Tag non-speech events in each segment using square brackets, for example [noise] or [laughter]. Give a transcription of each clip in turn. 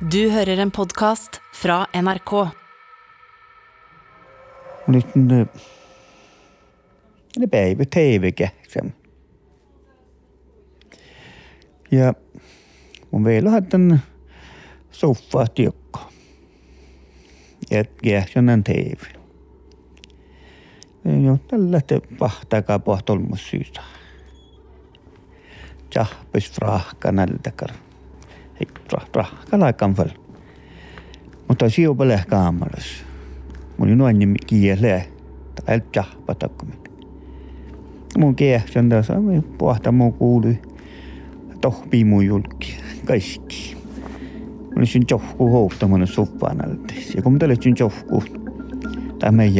Du hører en podkast fra NRK. Nyt ne, ne päivä TV-kähtsam. Liksom. Ja mun vielä hatan soffaa tiukko. Ja kähtsän TV. Eh, jo tällä te pahtakaa pohtolmus syystä. Tjahpis frahka Hei, frahka laikan vel. Mutta siupele kaamarassa. Mun on noin nimi kiele. Tai tjahpa takkumin. Mun kähtsän tässä pohta mun kuului. Tohpii mun julki. Kaikki. Mun olisin johku houftamana soffaan alta. Ja kun mä tällä johku, tämä ei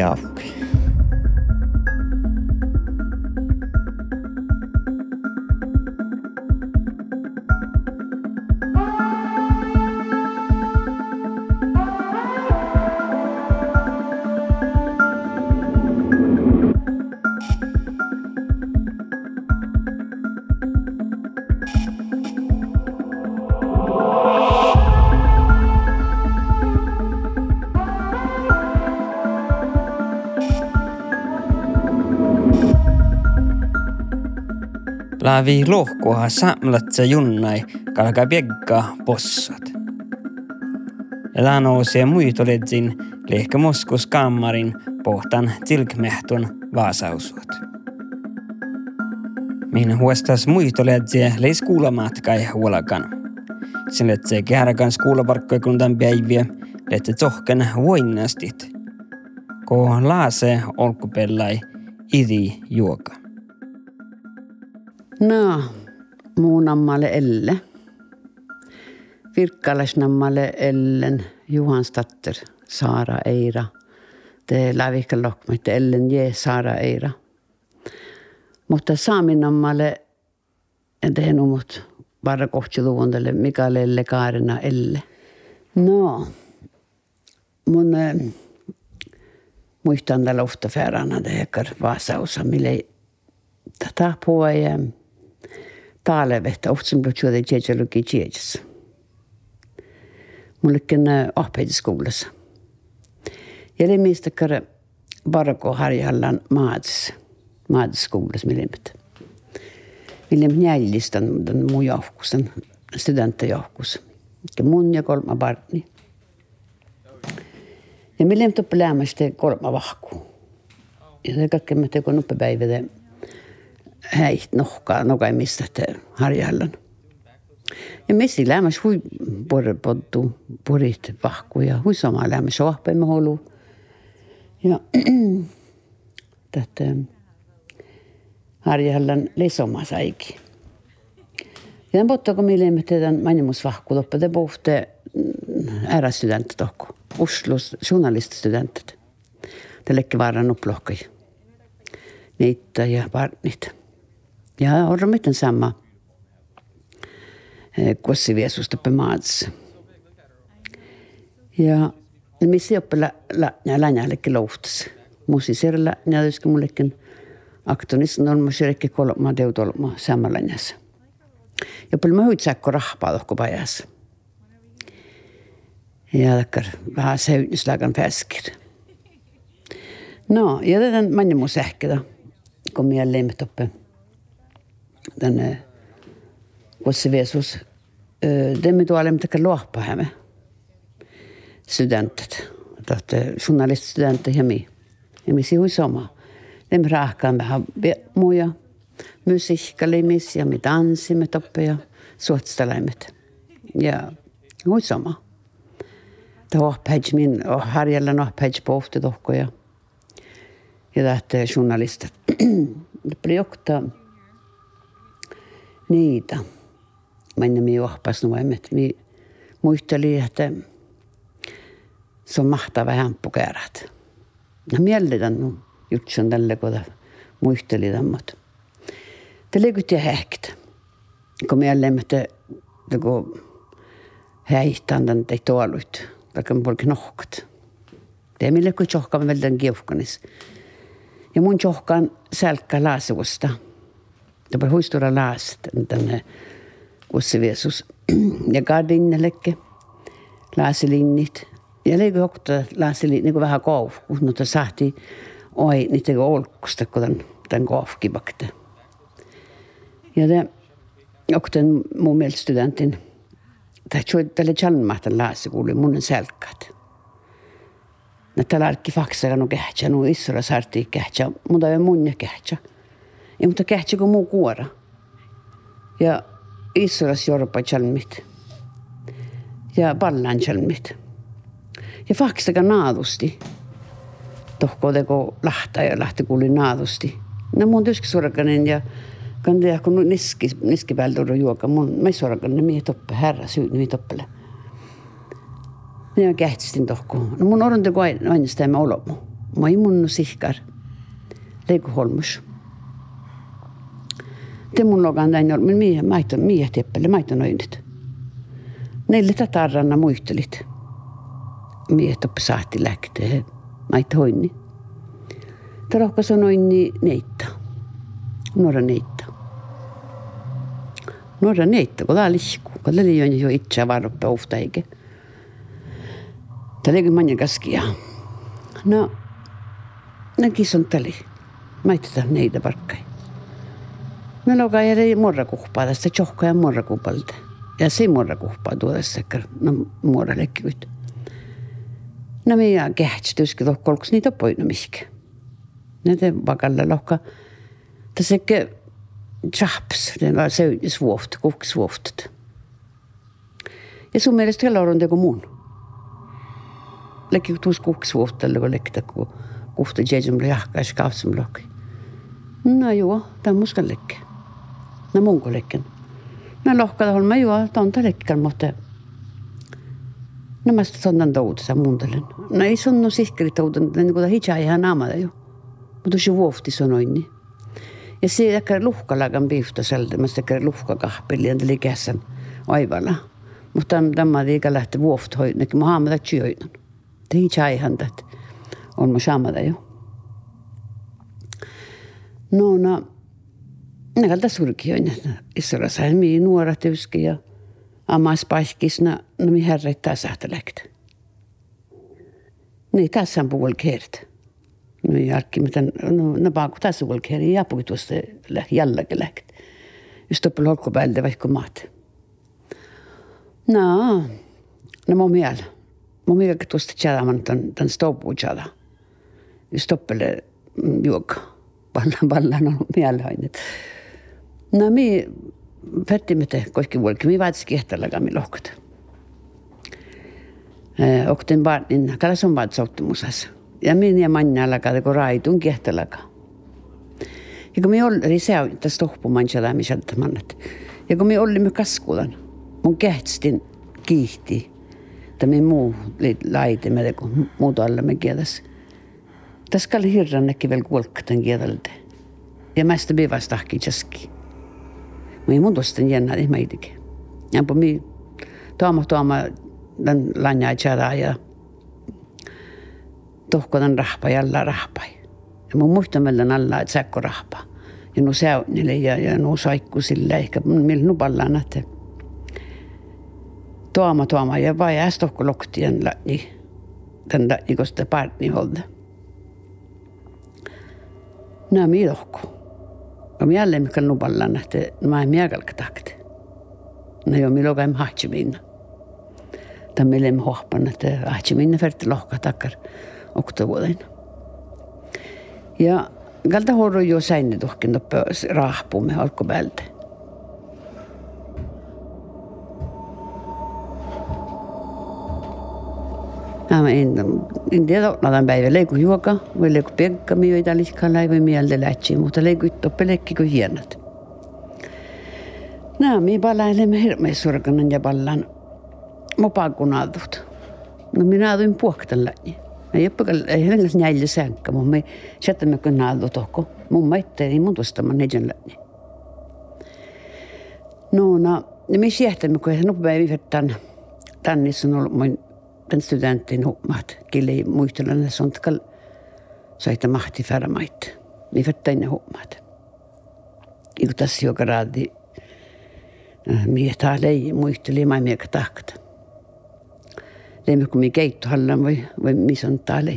Laavi lohkoa samlatsa junnai kalka piekka possat. Ja lanousee muitoledsin lehkä moskus kammarin pohtan tilkmehtun vaasausuot. Min huostas muitoledsie leis kuulamatkai huolakan. Sen letsee kehärakan skuulaparkkoja kundan päiviä, letse tohken voinnastit. Ko laase olkupellai idi juoka. No, muunammalle Elle. Virkkalasnammalle Ellen Juhanstatter, Saara Eira. Te lävikkä lokmaitte Ellen je Saara Eira. Mutta saaminammalle en tehnyt mut bara kohtsiluvundelle Mikael Elle Kaarina Elle. No, mun äh, muistan tällä uhtafäärana tehkar vaasausa, mille tätä puoja taalevettä ohtsin blotjuoda jejeluki jejes. Mullekin ahpeitiskoulussa. Ja det minsta kare barko harjallan maats, maatskoulussa milimit. Milim njällistan den mun johkusen, studenttajahkus. Ja mun ja kolma barni. Ja milim tuppi lämmästä kolma vahku. Ja se kaikki mä tekon uppepäivä häit nohka nokemistet harjallan. Ja messi lämmäs hui porpottu purit vahku ja hui sama lämmäs sohpemme holu. Ja [clears throat] tätä harjallan lesoma saikin. Ja den bottaka mille me teidän manjumusvahku loppede pohte ära-student tokko. Oslos journaliststudentit. Te lekki vaaran upplohkai. Niitä ja par, niitä. Ja här har de inte samma e, kossiviesusta på maats. Ja missä ei ole länjä länjällekin louhtas. Musiseeri länjä yskä mullekin aktonissa normasi rekki kolmaa teutolmaa samanlänjässä. Ja paljon mä huitsaakko rahpaa tohko pajas. Ja takkar vähän säynislagan päskir. No, ja tämän männimusähkitä, kun minä leimet oppeen. Tänne Kossiviesus. Demme tuolle mitä luoppahämme studentit. Tahte journaliststudentit ja mi. Ja mi sihui sama. Dem rahkaan vähän muja. Musiikkalimis ja mi tanssimme toppe ja suotsteläimet. Ja hui sama. Det var page min och Harjalla no page pohti tohko ja ja lähtee journalistit. Priokta niitä. Mä en mi johpas no että mi muisteli, että se on mahtava hämppukäärät. No miellitän no jutsun tälle, kun muisteli mutta Te liikutti häktä. Kun mieleen, että kun häihtään tämän tei tuolut, vaikka mun polki nohkat. Te mille kun johkaan vältän kiuhkanis. Ja mun johkaan sälkkä laasuusta. Var huistura laast tänne kussiviesus [clears throat] ja gardinnellekke. laasilinnit. Ja leikö jokta laasilinnit niin vähän kaufu, mutta sahti oi niitä olkusta, kun tämän, tämän kaufkibakte. Ja te, jokten mun mielestä studentin, tämä tälle Chalmahtan laasi kuuli mun selkkat. Näitä larkki faksa no kähtsä, no isolla sarti kähtsä, mutta ei mun kähtsä. Ja mutta kähtsä kun muu kuora. Ja isolla jorpa chalmit. Ja pallan chalmit. Ja faksa naadusti. Tohko teko lahta ja lähti kuuli naadusti. No mun tyski sorkanen ja kan det kun niski niski päältä juoka mun mä sorkanen mie toppe herra syy mie toppele. Minä kähtstin tohko. No mun oronte ko aina sitä mä olomu. Mä ei mun sihkar. Leiku holmus. Te mun logan näin on, min mie maito mie teppele maito noinit. Neille tatarranna muistelit. Mie toppe saati lähtee. Maito hoinni. Tarokka sanoin niin neittä. Nuora neittä. Nuora neittä, kun tää lihku. Kun tää oli jo itse varroppe ufta eikä. Tali oli manja kaskia. No, ne kison tali. Maiteta neitä parkkai. no loga järgi murrekuhpadesta, tšohka ja murrekuhpalda. Ja se murrekuhpa tuodessa, no murrelekkyt. No minä kehtsä tyski tohkolks niitä poinumiskin. Näitä vakalle lohka. Tässä ehkä tjaps, den var söjnis vuoft, kuks vuoftet. Ja sun mielestä kyllä on teko mun. Lekki tuus kuks vuoftelle, kun lekki kuhta jäsumle jahkais kaasumlokki. No joo, tämä on muskan lekki när mongoläcken. Men lockade honom med ju tanta läckan måtte. Nämä sonnan toudessa muundelen. No ei sonnu sihkeri touden, niin kuin hitsää ihan naamada ju. Mutta se vuofti sanoin niin. Ja se jäkkä luhkalagan piifta sieltä, mä jäkkä luhkakahpeli, ja tuli käsän aivalla. Mutta tämä liikaa lähti vuofti hoidon, mä haamada tjöidon. Te hitsää ihan tätä. On mä saamada ju. No, no, Näkalta surkioin. Issora sai mi nuorat yski ja amas paiskisna. No mi herrettää sähtäläktä. Niin tässä on puol kert. No jälkeen mitä no no paaku tässä puol kert ja puhui tuosta jälleenkin läkt. Just oppil holko päältä vaikka maat. No, no mun mielestä mun mielestä tuosta tjädämän tämän, tämän stoppuutjädä. Stoppele juokka. Vallan, vallan on mielenhainen no me võtsime kuskil hulk, me vaatasime Kihtalaga, me lohkud. Oktin Bartin, kallas on vaatas Oktimusas ja me nii manna alaga nagu raidun Kihtalaga. ja kui me olime seal, ta stohpu manna läheme sealt mannet ja kui me olime kaskulan, mun kehtstin kiihti. Tämä ei muu laite, me teko, muuta alla me kiedas. Tässä kalli hirran näki vielä kuolkatan kieleltä. Ja mästä bivastahkin jaskiin. Jaski. Mä ei mun tuosta jännä, niin mä itikin. Ja po mi tuoma tuoma den lanja tjädä ja tohko den rahpa jällä rahpai. Ja mun muistamalla alla, että säkko rahpa. Ja nu säynille ja, ja nu saikku sille ehkä millä nu pallaan, että tuoma tuoma ja vai ästohko loktien läni den läni kosta partni holde. Nää mi Om jälleen mikä lupalla nähti, mä en miäkälkä takti. No jo milo päin haatsi minna. Ta meille me hohpan, että haatsi minna ferti lohka takkar oktavuoden. Ja kalta horro jo säinne tuhkin raahpumme alkupäältä. En, en tiedä, nadan päivä leiku juoka, voi leiku pekka, mi ei täliskaan läivä mieltä lähtsi, mutta leiku toppelekki kuin hienot. Nämä mi palailemme hirmeisurkanan ja pallan mopakunadut. No minä puhktan läni. Ei ole ei hengas näillä sänkkä, mutta me sättämme kun naadu tohko. Mun maitte ei mun tuosta mä neidän läni. No, no, ja me siehtämme, kun nopea viivettän tänne, on ollut mun den studentin hummat. Kille muistelan ne sånt kal saita mahti färamait. Ni fettäinne hummat. Iku tässä joka raadi mie taa lei muisteli mai mieka tahkata. Leimme kun mi keittohallan vai, vai missä on täällä.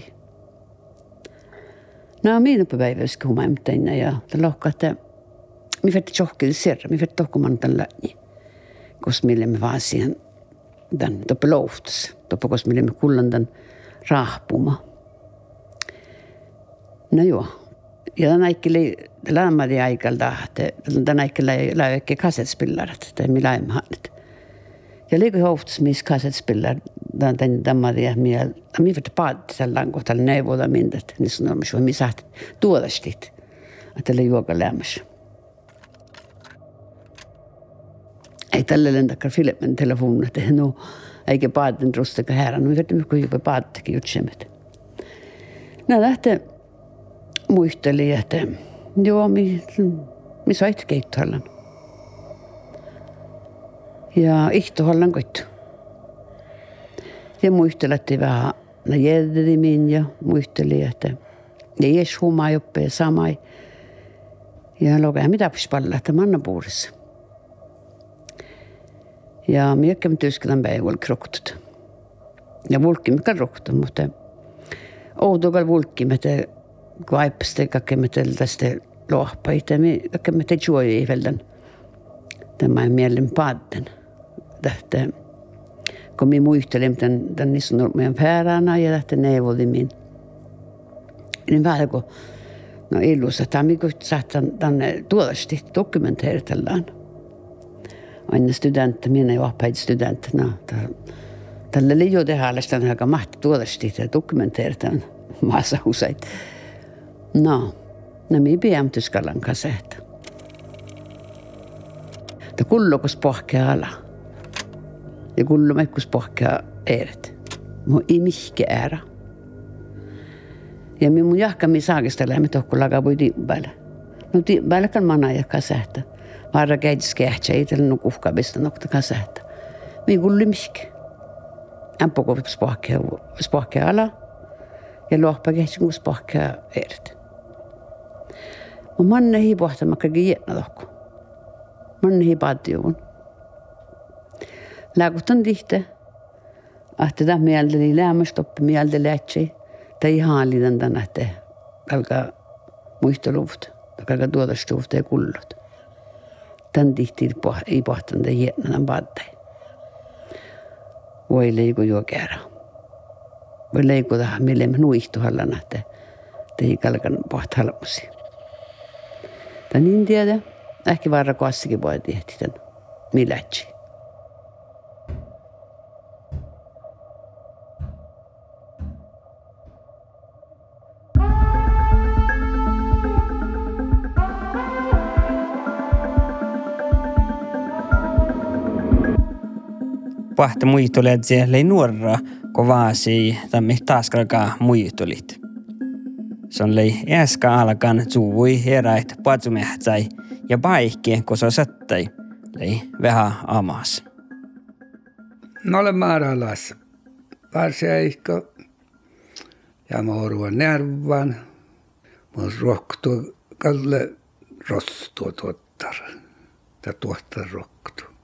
No, minun päivässä tein ja lohkaa, että mi fätti tjohkille serra, mi fätti tohkuman läni. Koska me vaan siihen tämän toppe koska me kullan tämän rahpuma. No joo, ja tämän aikki lämmädi aikalta, että tämän aikki läiväkki kassetspillarat, tai mi läimhannet. Ja liiku hohtas, missä kassetspillar, tämän tämän tämän ja miel, mi fätti paatti sellainen kohta, neuvoda mindet, niin sanomus, mi sahti tuodastit, että oli juoka lämmässä. ei, talle lendab ka film telefon, et no äge paadin rustega ära, no ütleme, kui juba paadki ütlesime. no lähte, muisteli, et joo, mis, mis aitab käitu olla. ja istu olla kutt. ja muisteleti vähän, no jäädi minna ja muisteli, että ei ees huuma jope sama. ja lugema, mida siis panna, et manna puurisse Ja Tyskland blev väl kroktot. Ja vulkki mikä rokto, mutta oudogal vulkki med te kvaipste kakke med te tästä lohpa itse mi kakke med te juoi i välden. Tämä mielen padden. Tähtä kun minä muistelin tämän, tämän niissä on meidän päärana ja tähtä neuvolin min. Niin vähän kun no illussa, tämä on tänne tuolasti dokumenteeritellaan on ju student, mina ju ahpäid student, noh ta, talle leiu teha alles, ta on väga mahti toodesti, ta dokumenteerida on maasausaid. no, no me peame tüskalan ka seda. ta kullugas pohke ala ja kulluma kus pohke eerd, mu imihke ära. ja me mu jahka, me ei saagi seda lähme tohku laga või tiim peale. no tiim peale ka ma najakka seda käydis kähtsä, ei tällä nukuhka besta nokta kasahta. Mi kulli mihke. Ämpö kun spohkea, spohkea ala. Ja lohpa kähtsä kun spohkea eeret. Mun manne hii pohtama kaikki jätnä tohku. Manne hii paattiuun. Lääkutan tihte. Ahte tämä mieltä niin lämmästoppi mieltä lähtsä. Tai ihan liitan tänä, että kalka muisteluft. Kalka tuotastuft ja kullot tan tihti ei pohtanda hietnanan paattai. Voi leiku jo käydä. Voi leiku tähän, mille me nuihtu hallana, että ei kalkan pohthalmusi. Tän niin tiedä, ehkä varra kossikin voi tehdä tämän milätsi. Pahta muistulet lei nuorra kovasi tammi taaskalkaa muistulit. Se on lei äskä alkan suvui eräit patsumehtsai ja paikki kosa sattai lei vähän amas. No olen maaralas. Varsiaikko ja moruan nervan. Mun rohtu kalle rostua tuottar. Ja tuottar rohtu.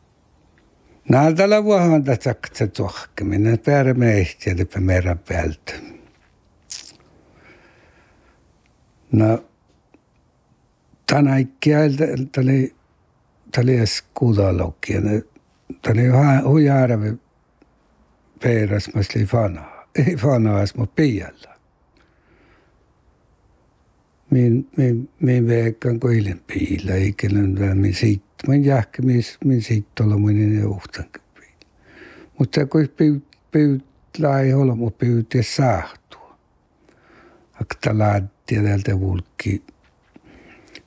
Nädala vuohandat hakkasin tuhkiminen, päärämme ehtiä lepä merän päältä. No, tänä ikkiailta, tuli, tuli edes kuudalokkia, tuli huijaarevi peiras, mä olin vanhaa, ei vanhaa, mutta piialla. Min, min, min väg kan gå in en bil, jag gick en min siitä Mä jahka, min siitä olla mun johtan. Mutta kun pyyt, pyyt lai olla, mutta pyyt ja saahtua. Akka laattia tältä vulkki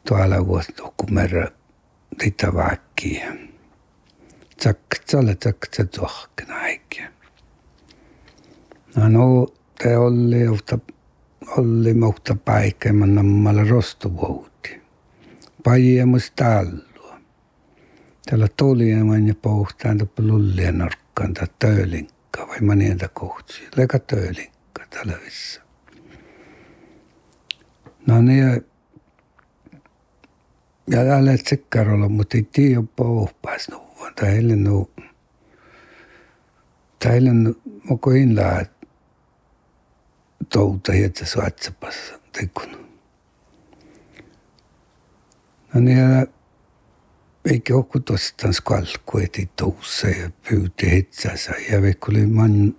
tuolla vuosi kun merra sitä vaikkia. Tsaktsalla tsaktsä tuohkena äikkiä. No te oli johta, oli mohta paikka, mä nammalla rostovuutti. Pajia musta alla. Tällä tolieman ja pohtaan tuppa lullien norkkaan tai töölinkka vai manienta kohtsi. Leka töölinkka tällä vissä. No niin, ja täällä et sekkarolla, mutta ei tiedä pohpaas nuvan. Tai heille nu Täällä on mokoin laa touta hiettä suatsapassa tekun. No niin, eikä ole tostaan skalku, eti toussa ja pyyti hitsänsä. Ja vaikka oli man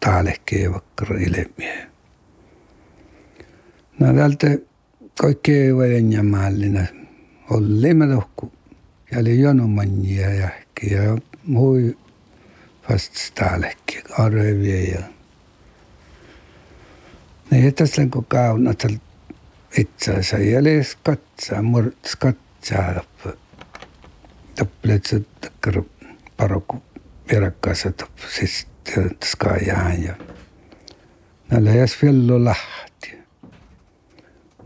taalehkeen vaikka ilmiä. No täältä kaikki ei mallina. Oli mä lohku. Ja oli jonomannia ja ja mui fast staalehki arvia ja ne jätäs kun kauna tal itseänsä ja oli skatsaa, mur skatsaa plötsligt dök upp Barok perekaiset upp siis töötajaskaajahan ja no leias villu lahti.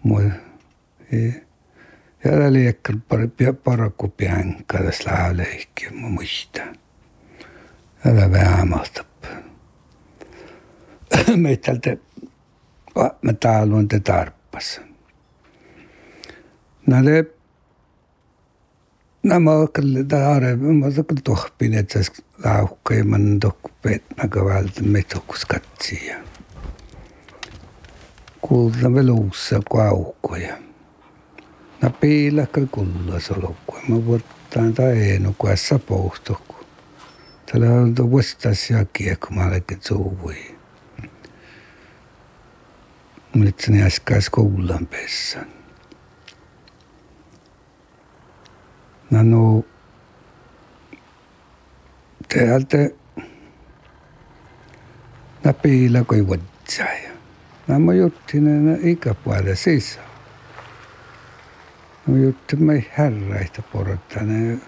mu ja oli ikka Baroku peankades läheb ehkki ma mõistan. väga vähemalt. [coughs] meiteltä mä täällä on te tarpas. Näille na ma küll taare, ma küll tohpin, et siis lauk ei mõnda kupeet, aga nagu vaata metsukus katsi ja. kuulda veel uus kui auku ja. no piilaka kullas olukord, ma võtan ta eenu, kui äsja puhtuku. talle öelda vastas ja kiek ma olen suu või. ma ütlesin, et äsja kuulan pessan. Olin äsken koulan pessä. No, no täältä nä piilakoi vuotsaa. Nämä juttiin ikäpuolella sisään. No juttu me härräistä porottaneen.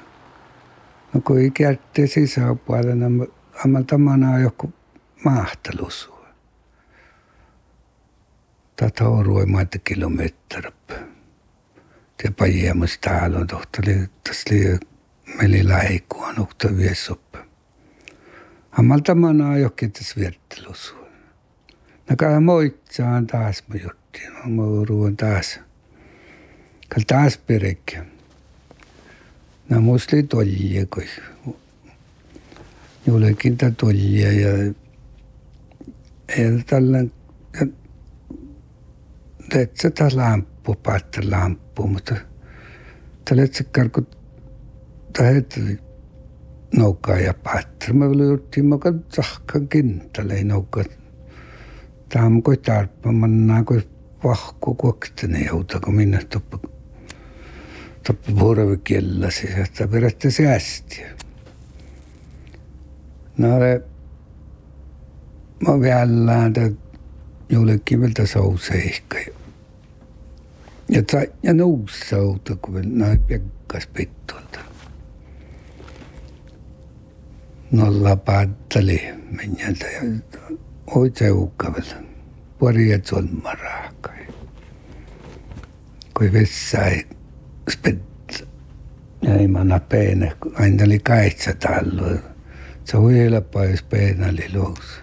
No kun ei kertti sisäpuolella, no amma tamana joku mahtelus. Tätä on ruimaita kilometriä. Pajemus täällä on tohtali, tässä oli meillä laikua, nukta viesoppa. Ammal tamana jokin tässä viertelus. No kai moitsaan taas mä juttiin, mä ruoan taas. Kal taas perek. No musli tolje kui. Jollekin ta tolje ja ja tällä tätsä ta lamppu, päättä lamppu, mutta tällä se karku tähet noukkaa ja päättä. Mä oli juttiin, mä kan sahkan kintalle noukkaa. Tämä on kuin mä näen kuin vahku kuoktene jouta, kun minä tuppa tappa puuravi kiellä siis, että pidätte säästiä. No mä vielä että jollekin vielä souseikka. Ja, ja, ja noussauta, kun näin piekkas pittulta. Nolla päätteli minältä ja oitse ukkavilla. Puoli ja tsolmarahka. Kui vessai spet ei manna peene, aina oli kaitsa tallu. Se huilapa, jos peena oli luus.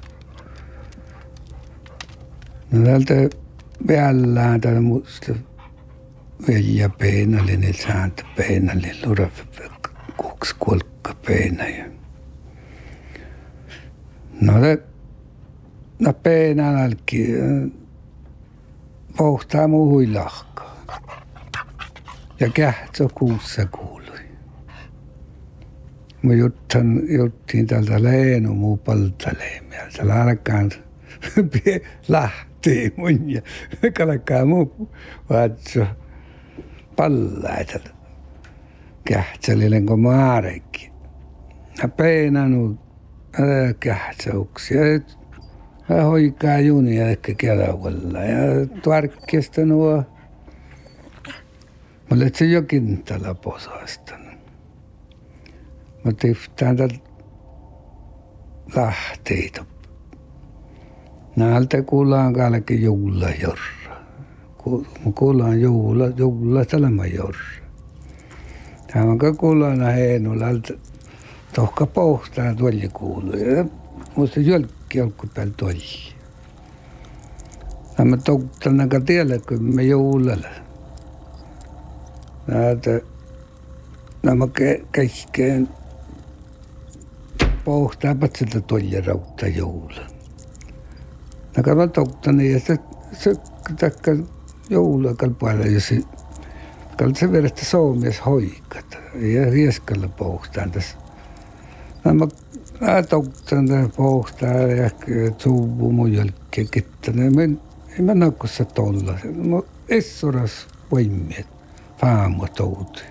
No täältä peallään täältä musta välja peenali, neil saanud peenali, tuleb kuks kulka peena ja. no ta, no peenalalki puhtaa muuhun lahka. Ja kähtö kuussa kuului. Mä juttan, juttiin tältä Leenu muu paltaleemia. Se alkaan [laughs] lähti mun ja [laughs] kalkaa muu vatsa. Pallaita. Kähtsälinen kuin maarekki. Ja peinanut kähtsäuksia. Ja hoikaa junia ehkä kelavalla. Ja tuarkkista nuo Mä olet se jokin tällä posastan. Mä tiftaan tällä lähteitä. Näältä kuullaan kaikki juula jorra. Mä kuullaan juula, juula tällä jorra. Tämä on kuullaan heenulalta. Tohka pohtaa tuolla kuuluu. Musta jölkki olku päällä tuolla. Tämä tohtana tiellä, kun me juulalla näitä nämä kaikkeen pohtaa patsilta tuolla rautta joulun. No kalman toktani ja se, se takka joulua kalpailla ja se kal se verestä soomies hoikat ja rieskalla pohtaan tässä. Nämä Mä toktan tämän pohtaa ja suuvu mun jälkeen kettänen. Mä en mä nakkossa tolla. Mä essoras voimiet. Faamo touti.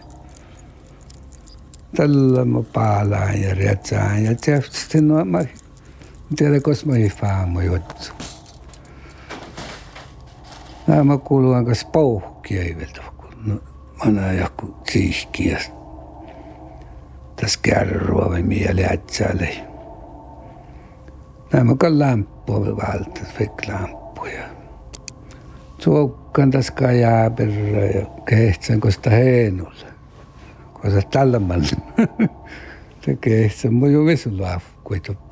Tällä mä paalaan ja rätsään ja tietysti no mä tiedä, koska mä ei faamo juttu. Magakuluhan kanssa pauhukkia iveltä, kun mä joku tsiihkiä. Tässä käydä ruovemmin ja lähtsälle. Nämä on [laughs] lämpöä välttä, vek lämpöjä. Suokkaan tässä kajaa perä ja kehtsän kosta heinulla. Kosta talmalla. Se kehtsän muu jo vesulaafu, kuitenkin.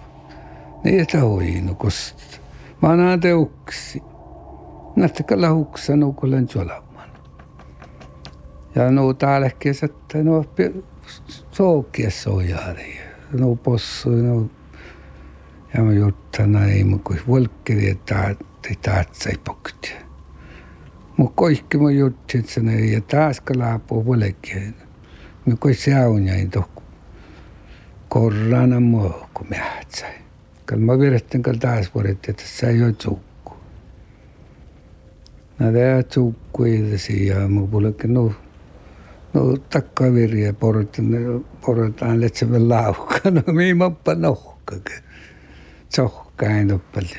Niin, että hoinu kosta. Mä annan teuksi. نتكلهوك سنوكل انجولا ja no ta läks, et no soovki soojari, no boss no. ja ma jutan näima, kui võlkiri taheti tähtsaid punkti. mu kõik ma jutin sinna ja taas ka läheb võlegi. no kui see on jäi tohku. korrana mõõgu mähtsa. kui ma virutan ka taas võrreldes, et see ei ole suur nädäjätsuu kuiilisi ja mu pulõki nuu, nuu takkavirje portan, portan lihtsalt lauka, [laughs] no mii mõppa nohkaga, tsohkain õppel.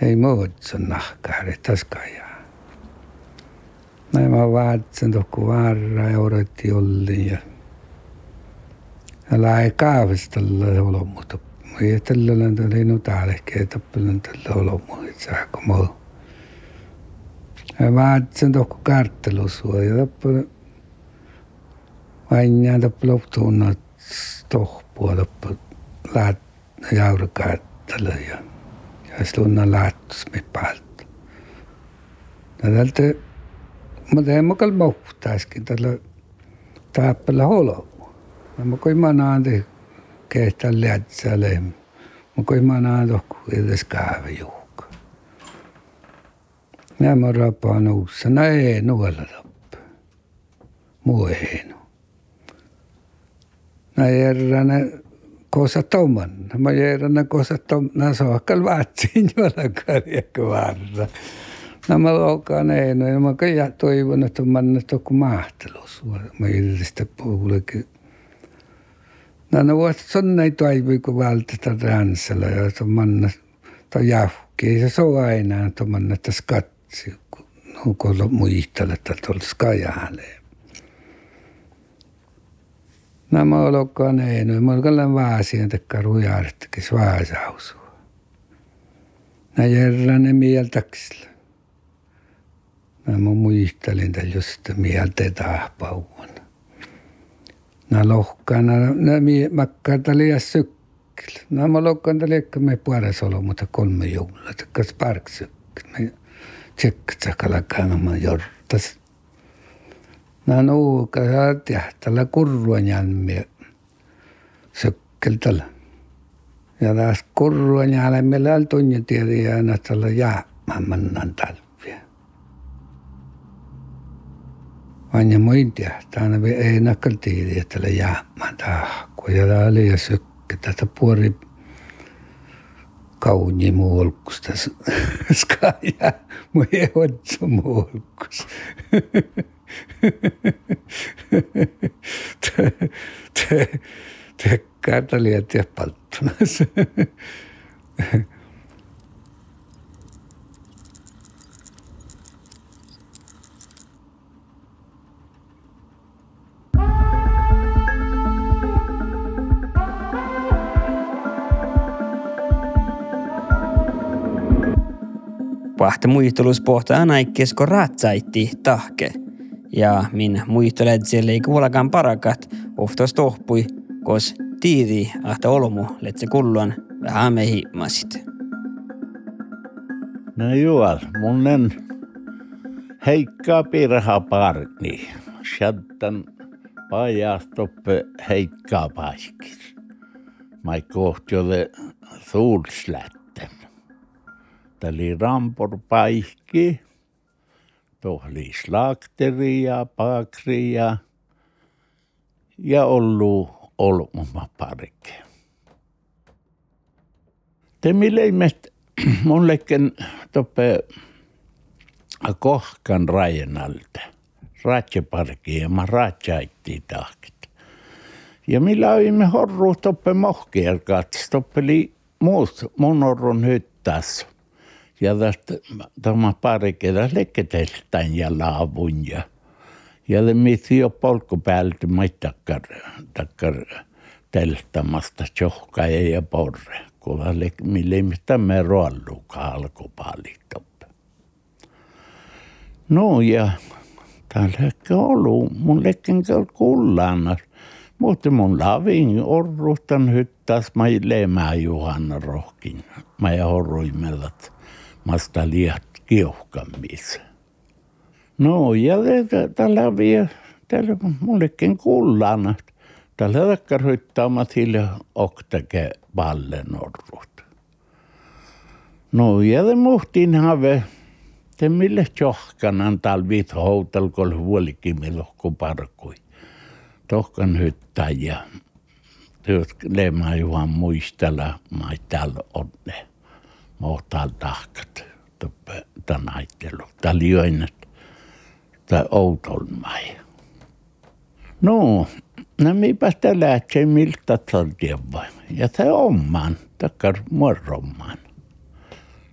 ei muud, see on nahkääri taskaja. no ja ma vaatasin tuhku varra eurot ei olnud ja lae ka vist talle olema tõpp, või talle olen teinud tähelehki ja tõppel on talle olema, et see hakkab mõõtma vaatasin tohku Käärtelu suvi lõppu. Aina lõppu lõppunud tohpu lõppu läht jauru Käärtelu ja siis tunne lähtus meid pealt. ja tälte ma teen ka muhtaski talle tappele holo. ma kui ma näen teid, kes tal jätsa lehma. ma kui ma näen tohku edes kaeva juhu. Nää mä rapaan uussa. Nää ei nuolla loppu. Muu ei nu. Nää järränä cosa toman. Mä jäärän ne cosa toman. Nää sohkal vaatsin [laughs] jolla karjakka varra. Nämä loukaan ei, no ja mä kyllä toivon, että mä nyt joku mahtelus. Mä yritän puhulekin. Nämä vuodet on näin toivoi, kun vältetään ränsälä ja se manna tai jahki. Ei se ole aina, että manna tässä katsi, että tuolla skajaalee. Nämä olokkaan ei, no mä ollaan vaasien tekka rujaarttakin svaasausua. Nä järräne mieltäksillä. Nämä muistelin tällä just mieltä tahpauun. Nä lohkana, nä makkaata liian sykkil. Nämä lohkana liekka me puolessa olo, mutta kolme joulua, tekkas parksykkil. Me tsekkatsakalakana mä jortas. Nää nuuka ja tällä kurruan jälmiä sökkeltällä. Ja taas kurruan jälmiä oli tunnin tiedä ja aina tällä jäämämännan talvia. Vain ja muin aina ei nakkal tiedä, että tällä jäämän tahko. Ja tää oli ja 顔にもオルクスです。ですかいや、もうええわ、ちょもオルクス。te, [laughs] te, te, te, te, te, te, te, Pahte muistulus pohtaa naikkesko ratsaitti tahke. Ja min muistolet siellä ei kuullakaan parakat, oftos tohpui, kos tiidi ahta olmu letse kulluan vähän mehi masit. No juol, munnen heikkaa pirha parni. Shaddan pajastoppe heikkaa paiskis. Mä kohti jo suulslätten. Oli rampor paikki. Tuo oli slakteri ja pakri ja, ja ollut olmuma parike. Te milleimet [clears throat] mullekin toppe kohkan rajan alta. Ratseparki ja mä ratsaitti tahkit. Ja millä oimme horru toppe mohkierkat, toppeli muut mun orrun hyttäs. Ja tästä tämä pari kertaa lekketeltään ja laavun ja ja det mitt jo polkupäältä maittakkar takkar telttamasta tjohka ja porre. Kun mille mitä me ruollukaan alkupaalittoppe. No ja täällä ehkä ollut, mun lekken kullaan. Mutta mun lavin orruhtan hyttäs mä leemää Juhanna rohkin. Mä ja horruimellat masta liat kiuhkamis. No ja tällä vie, tällä mullekin kullaan. Tällä takkar hyttämät hille oktake ballen orrut. No ja det muhtiin have te mille tjohkanan talvit houtalkol huolikimilohku parkui. Tohkan hyttä ja työt lemä juhan muistella mä täällä onne. Mohtaal tahkat tänaittelu. Täällä joinnet tai outolmai. No, no mipä sitä lähtsee miltä tartiava. Ja se omaan, takkar morromaan.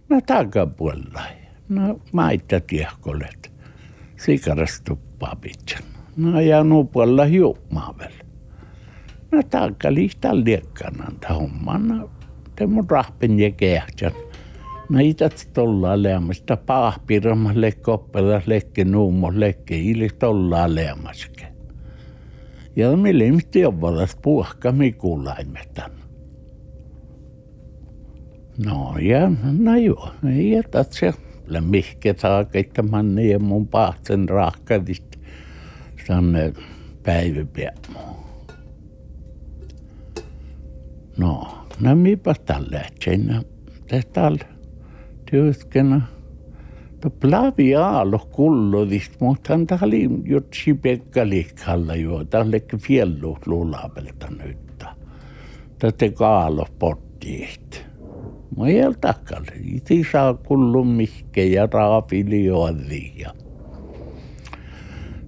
No takapuolella. No maita tiehkolet. Sikarastuppaa pitsan. No ja nupuolella hiukkaavel. No taakka liistaa liekkanan homman. No, te mun rahpen ja kehtsän. No ität tollaa leamasta paahpirama lekke oppela lekke nuumo lekke ili tollaa leamaske. Ja me lemti jobbalas puhka mi kuulaimetan. No ja, no joo, ei jätät se. Mihke saa kaikka manne ja mun pahtsen rahkadista tänne päiväpiämään. No, no mipä tällä tjena. Tällä työskennä. To plavi aalo kullodist, mutta hän tali jutsi pekka liikalla jo. Tälle fiellu luulapelta nyt. Tätä kaalo pottiit. Mä ei ole takalle. Iti saa kullu mihke ja raafili ja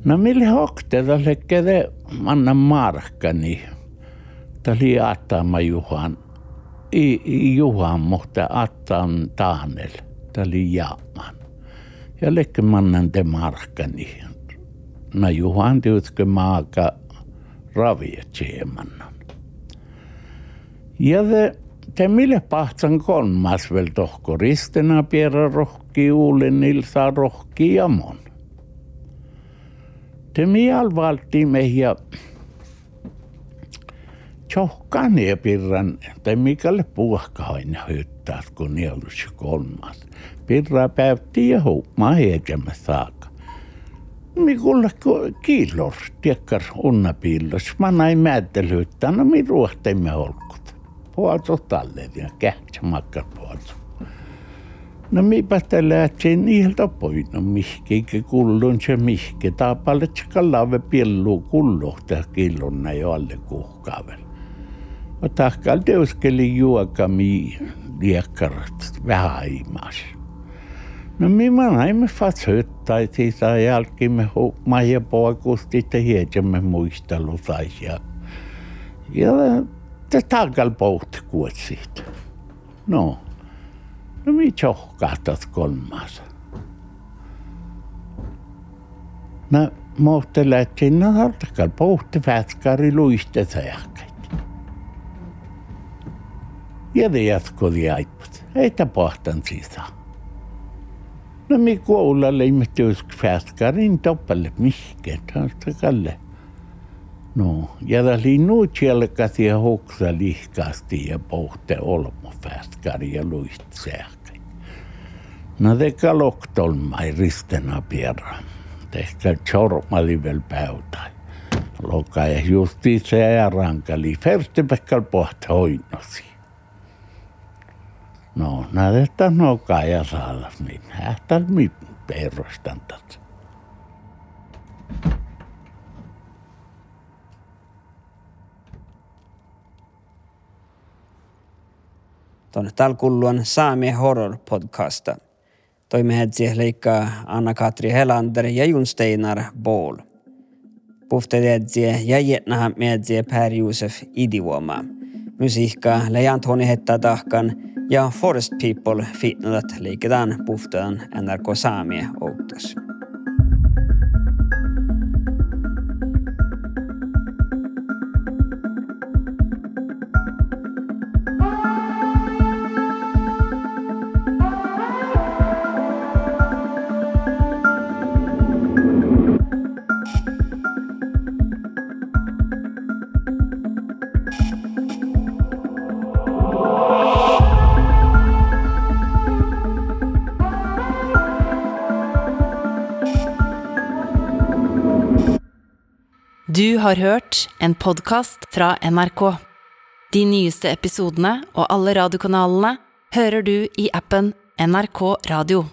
No mille hokte tälle kede manna markkani. Täli attaama Juhan. I, Juhan, mutta attaan taanel. Täli jaaman. Ja lekke mannan te markkani. No Juhan työtkö maaka raviet siemannan. Ja te, te mille pahtsan kolmas vel tohko ristena piera rohki uulen ilsa rohki ja mon. Te mial valti tjohkan ja pirran, tai mikälle puhkain hyttää, kun nielus kolmas. Pirra päytti ja huumaa heitämä saaka. Mikulla kiilor, tiekkar unnapillos. Mä näin määttelyttää, no mi ruohteimme olkut. Puolto talleen ja kähtsä makkar puolto. No mipä te lähtsin niiltä pois, no mihki kullun se mihki. Taapalle tskallave pillu kulluhta killunna jo alle kuhkaavel. Mä tahkal teuskeli juokami liekkarat vähän imas. No minä näimme fats hyttäi siitä jälkimme huumaa ja poikusti, että hietsemme muistelu saisi. Ja, ja te tahkal pohti kuotsit. No. No mi tjohkahtat kolmas. No, mohte lähtsin, no hartakal pohti vätskari luiste Ja det jatkoi aiput. Ei tapahtan siitä. No mi kuulla leimet just vätskarin toppalle mihke, kalle. No, ja oli nuut jälkäsi ja hoksa lihkasti ja pohte olmo vätskari ja luist sähkät. No te kaloktolmai ristena pierra. Tehkä chormali vel päytä. Loka ja justi se ja rankali. Fersti pekkal pohti hoinosi. No, näitä no ja saada niin. Hähtää mi perustan tätä. Tuonne talkulluan Saami Horror podcasta. Toimihetsi leikkaa Anna-Katri Helander ja Jun Steinar Bowl. Puhtededzie ja Jetnaha medzie Per Josef Idivuoma. Musiikka leijant honi hetta tahkan ja Forest People fitnadat liiketaan puhtaan NRK Saamie outos. Har hørt en podkast fra NRK. De nyeste episodene og alle radiokanalene hører du i appen NRK Radio.